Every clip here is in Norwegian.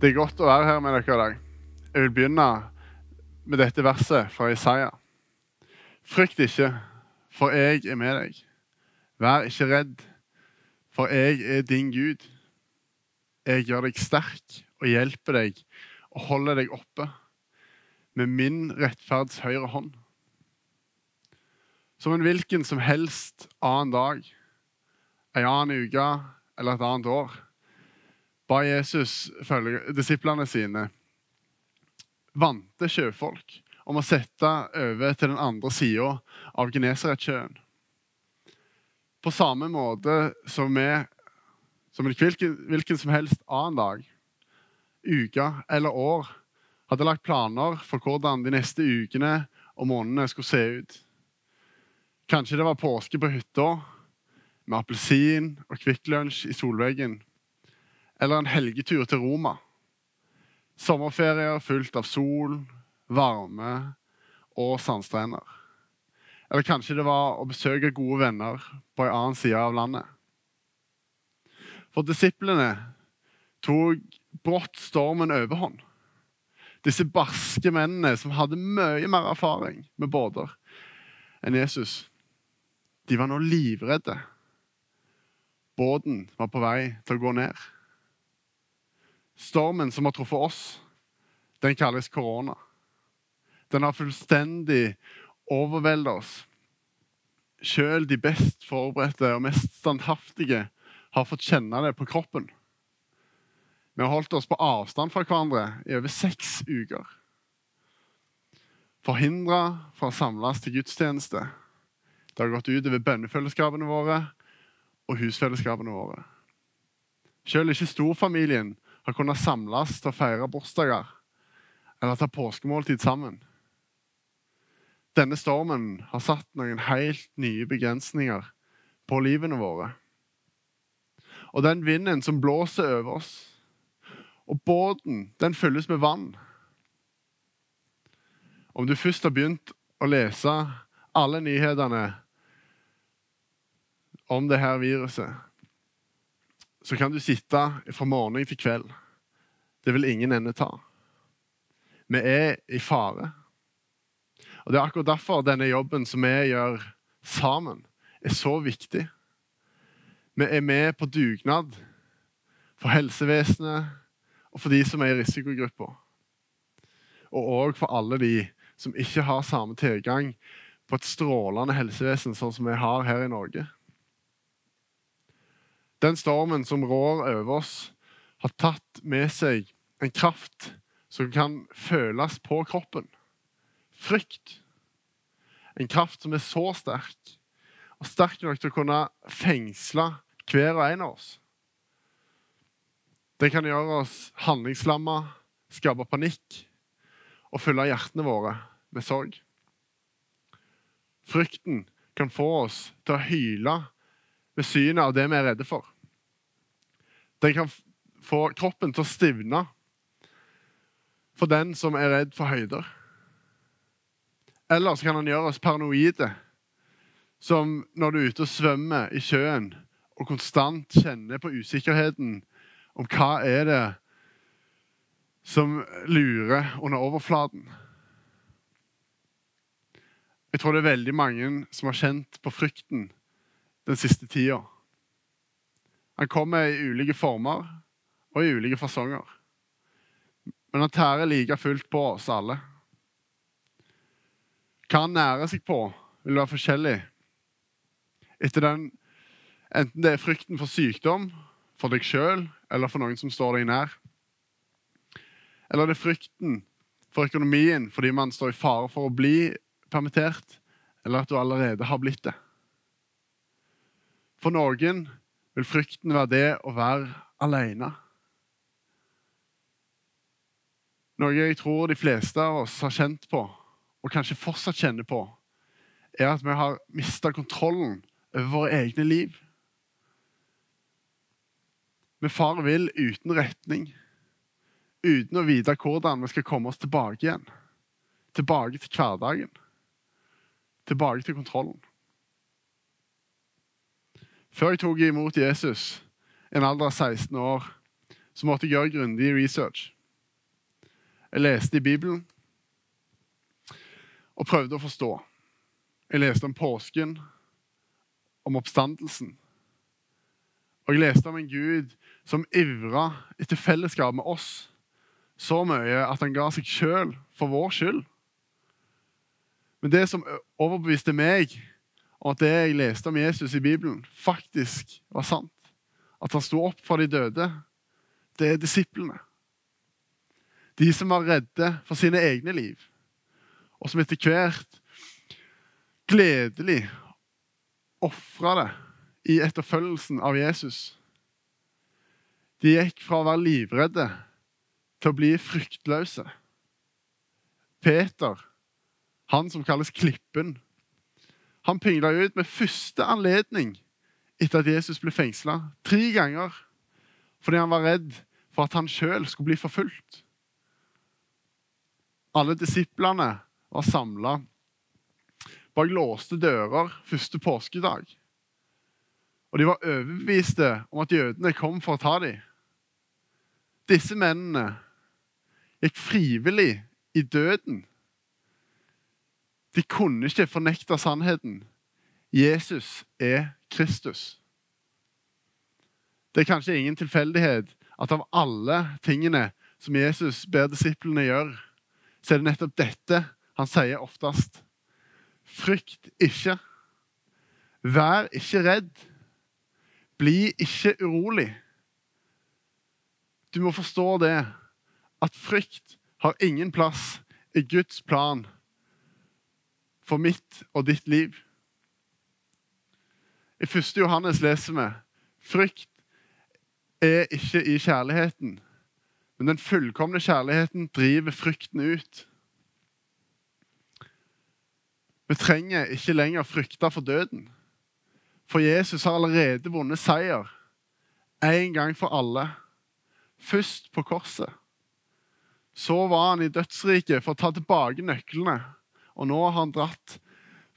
Det er godt å være her med dere i dag. Jeg vil begynne med dette verset fra Isaiah. Frykt ikke, for jeg er med deg. Vær ikke redd, for jeg er din Gud. Jeg gjør deg sterk og hjelper deg og holder deg oppe med min rettferds høyre hånd. Som en hvilken som helst annen dag, en annen uke eller et annet år ba Jesus disiplene sine, vante sjøfolk, om å sette over til den andre sida av Genesaretsjøen. På samme måte som vi, som en hvilken, hvilken som helst annen dag, uke eller år, hadde lagt planer for hvordan de neste ukene og månedene skulle se ut. Kanskje det var påske på hytta med appelsin og Kvikk Lunsj i solveggen eller en helgetur til Roma. Sommerferier fullt av sol, varme og sandstrender. Eller kanskje det var å besøke gode venner på en annen side av landet. For disiplene tok brått stormen overhånd. Disse barske mennene som hadde mye mer erfaring med båter enn Jesus, de var nå livredde. Båten var på vei til å gå ned. Stormen som har truffet oss, den kalles korona. Den har fullstendig overveldet oss. Sjøl de best forberedte og mest standhaftige har fått kjenne det på kroppen. Vi har holdt oss på avstand fra hverandre i over seks uker. Forhindra fra å samles til gudstjeneste. Det har gått ut over bønnefellesskapene våre og husfellesskapene våre. Selv ikke storfamilien har kunnet samles til å feire bursdager eller ta påskemåltid sammen. Denne stormen har satt noen helt nye begrensninger på livene våre. Og den vinden som blåser over oss, og båten, den fylles med vann. Om du først har begynt å lese alle nyhetene om det her viruset, så kan du sitte fra morgen til kveld. Det vil ingen ende ta. Vi er i fare. Og Det er akkurat derfor denne jobben som vi gjør sammen, er så viktig. Vi er med på dugnad for helsevesenet og for de som er i risikogruppa. Og òg for alle de som ikke har samme tilgang på et strålende helsevesen sånn som vi har her i Norge. Den stormen som rår over oss, har tatt med seg en kraft som kan føles på kroppen. Frykt. En kraft som er så sterk, og sterk nok til å kunne fengsle hver og en av oss. Det kan gjøre oss handlingslamma, skape panikk og fylle hjertene våre med sorg. Frykten kan få oss til å hyle ved synet av det vi er redde for. Den kan få kroppen til å stivne for den som er redd for høyder. Eller så kan den gjøre oss paranoide, som når du er ute og svømmer i sjøen og konstant kjenner på usikkerheten om hva er det som lurer under overflaten. Jeg tror det er veldig mange som har kjent på frykten den siste tida. Han kommer i ulike former og i ulike fasonger. Men han tærer like fullt på oss alle. Hva han nærer seg på, vil være forskjellig. Etter den, enten det er frykten for sykdom, for deg sjøl eller for noen som står deg nær. Eller det er frykten for økonomien fordi man står i fare for å bli permittert, eller at du allerede har blitt det. For noen vil frykten være det å være alene. Noe jeg tror de fleste av oss har kjent på, og kanskje fortsatt kjenner på, er at vi har mista kontrollen over våre egne liv. Vi far vill uten retning, uten å vite hvordan vi skal komme oss tilbake igjen. Tilbake til hverdagen. Tilbake til kontrollen. Før jeg tok imot Jesus, en alder av 16 år, så måtte jeg gjøre grundig research. Jeg leste i Bibelen og prøvde å forstå. Jeg leste om påsken, om oppstandelsen. Og jeg leste om en Gud som ivra etter fellesskap med oss så mye at han ga seg sjøl for vår skyld. Men det som overbeviste meg om at det jeg leste om Jesus i Bibelen, faktisk var sant, at han sto opp for de døde, det er disiplene. De som var redde for sine egne liv, og som etter hvert gledelig ofra det i etterfølgelsen av Jesus. De gikk fra å være livredde til å bli fryktløse. Peter, han som kalles Klippen, han pingla ut med første anledning etter at Jesus ble fengsla. Tre ganger fordi han var redd for at han sjøl skulle bli forfulgt. Alle disiplene var samla bak låste dører første påskedag. Og de var overbeviste om at jødene kom for å ta dem. Disse mennene gikk frivillig i døden. De kunne ikke fornekte sannheten. Jesus er Kristus. Det er kanskje ingen tilfeldighet at av alle tingene som Jesus ber disiplene gjøre, så er det nettopp dette han sier oftest. Frykt ikke. Vær ikke redd. Bli ikke urolig. Du må forstå det at frykt har ingen plass i Guds plan for mitt og ditt liv. I 1. Johannes leser vi frykt er ikke i kjærligheten, men den fullkomne kjærligheten driver frykten ut. Vi trenger ikke lenger frykte for døden, for Jesus har allerede vunnet seier en gang for alle. Først på korset. Så var han i dødsriket for å ta tilbake nøklene, og nå har han dratt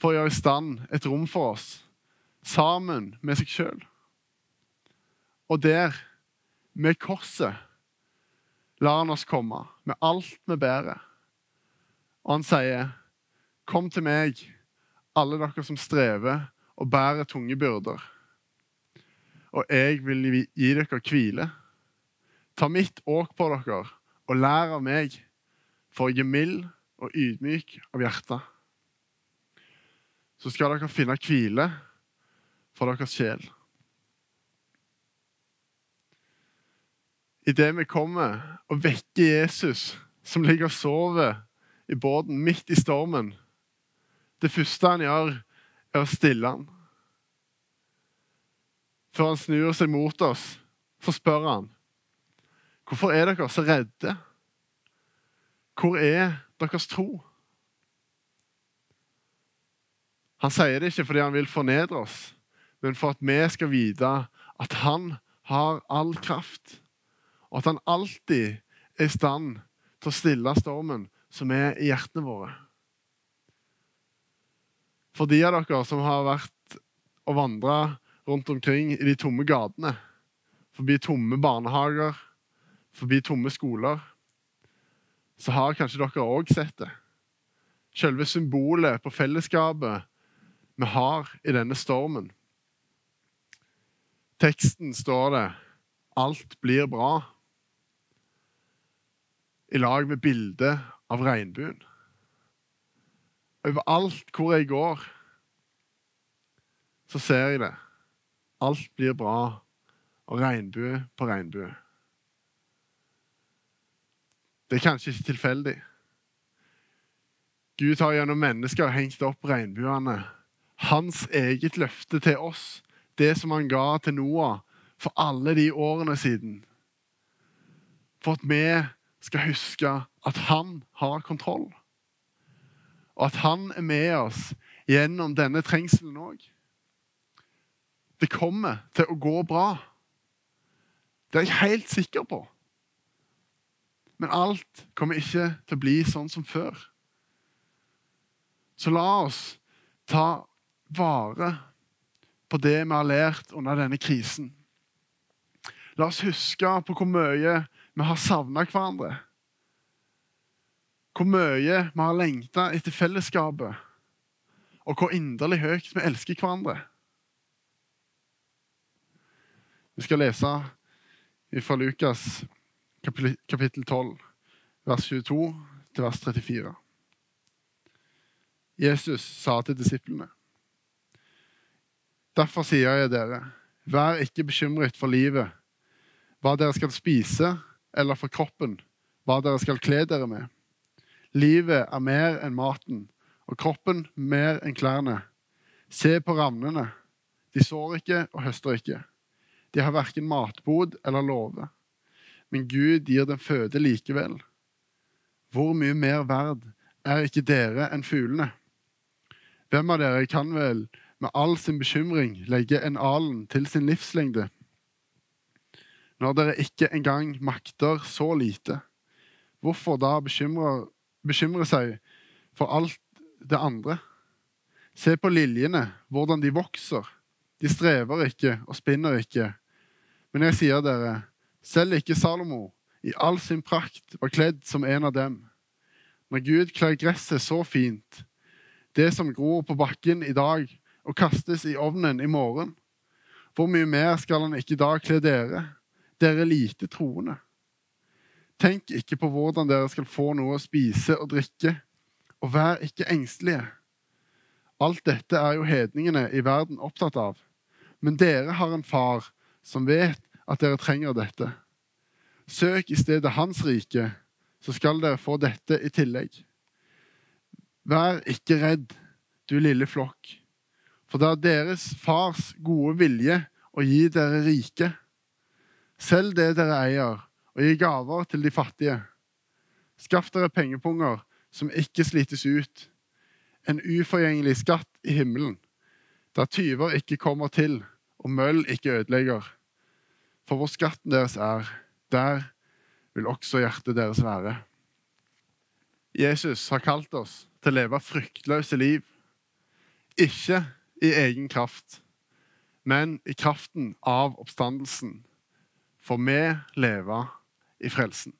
for å gjøre i stand et rom for oss, sammen med seg sjøl. Og der, med korset, lar han oss komme med alt vi bærer. Og han sier, 'Kom til meg, alle dere som strever og bærer tunge byrder.' 'Og jeg vil gi dere hvile.' Ta mitt åk på dere og lær av meg, for jeg er mild og ydmyk av hjerte. Så skal dere finne hvile for deres sjel. Idet vi kommer og vekker Jesus, som ligger og sover i båten midt i stormen Det første han gjør, er å stille han. Før han snur seg mot oss, så spør han Hvorfor er dere så redde? Hvor er deres tro? Han sier det ikke fordi han vil fornedre oss, men for at vi skal vite at han har all kraft, og at han alltid er i stand til å stille stormen som er i hjertene våre. For de av dere som har vært og vandra rundt omkring i de tomme gatene, forbi tomme barnehager, forbi tomme skoler, så har kanskje dere òg sett det. Selve symbolet på fellesskapet vi har i denne stormen. Teksten står det 'Alt blir bra', i lag med bildet av regnbuen. Overalt hvor jeg går, så ser jeg det. Alt blir bra, og regnbue på regnbue. Det er kanskje ikke tilfeldig. Gud har gjennom mennesker hengt opp regnbuene. Hans eget løfte til oss, det som han ga til Noah for alle de årene siden. For at vi skal huske at han har kontroll. Og at han er med oss gjennom denne trengselen òg. Det kommer til å gå bra. Det er jeg helt sikker på. Men alt kommer ikke til å bli sånn som før. Så la oss ta vare på det vi har lært under denne krisen. La oss huske på hvor mye vi har savna hverandre. Hvor mye vi har lengta etter fellesskapet, og hvor inderlig høyt vi elsker hverandre. Vi skal lese fra Lukas kapittel 12, vers 22 til vers 34. Jesus sa til disiplene.: Derfor sier jeg dere, vær ikke bekymret for livet, hva dere skal spise, eller for kroppen, hva dere skal kle dere med. Livet er mer enn maten, og kroppen mer enn klærne. Se på ravnene. De sår ikke og høster ikke. De har verken matbod eller låve. Men Gud gir den føde likevel. Hvor mye mer verd er ikke dere enn fuglene? Hvem av dere kan vel med all sin bekymring legge en alen til sin livslengde? Når dere ikke engang makter så lite, hvorfor da bekymre, bekymre seg for alt det andre? Se på liljene, hvordan de vokser. De strever ikke og spinner ikke. Men jeg sier dere, selv ikke Salomo i all sin prakt var kledd som en av dem. Når Gud kler gresset så fint, det som gror på bakken i dag og kastes i ovnen i morgen. Hvor mye mer skal han ikke da kle dere, dere lite troende? Tenk ikke på hvordan dere skal få noe å spise og drikke, og vær ikke engstelige. Alt dette er jo hedningene i verden opptatt av, men dere har en far som vet at dere trenger dette. Søk i stedet Hans rike, så skal dere få dette i tillegg. Vær ikke redd, du lille flokk, for det er deres fars gode vilje å gi dere rike. Selg det dere eier, og gi gaver til de fattige. Skaff dere pengepunger som ikke slites ut, en uforgjengelig skatt i himmelen, der tyver ikke kommer til og møll ikke ødelegger. For hvor skatten deres er, der vil også hjertet deres være. Jesus har kalt oss til å leve fryktløse liv. Ikke i egen kraft, men i kraften av oppstandelsen. For vi lever i frelsen.